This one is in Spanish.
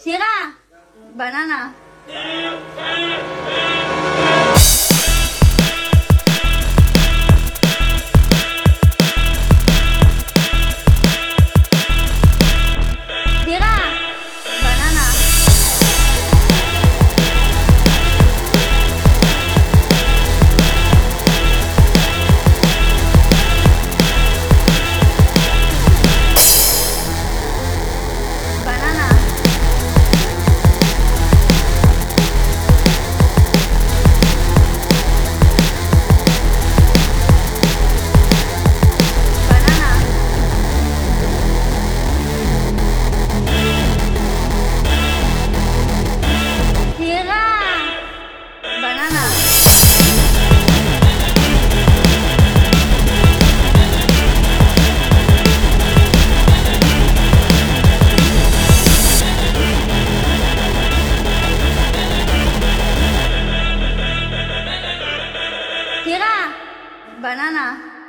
Siga. Banana. Ciega. Banana.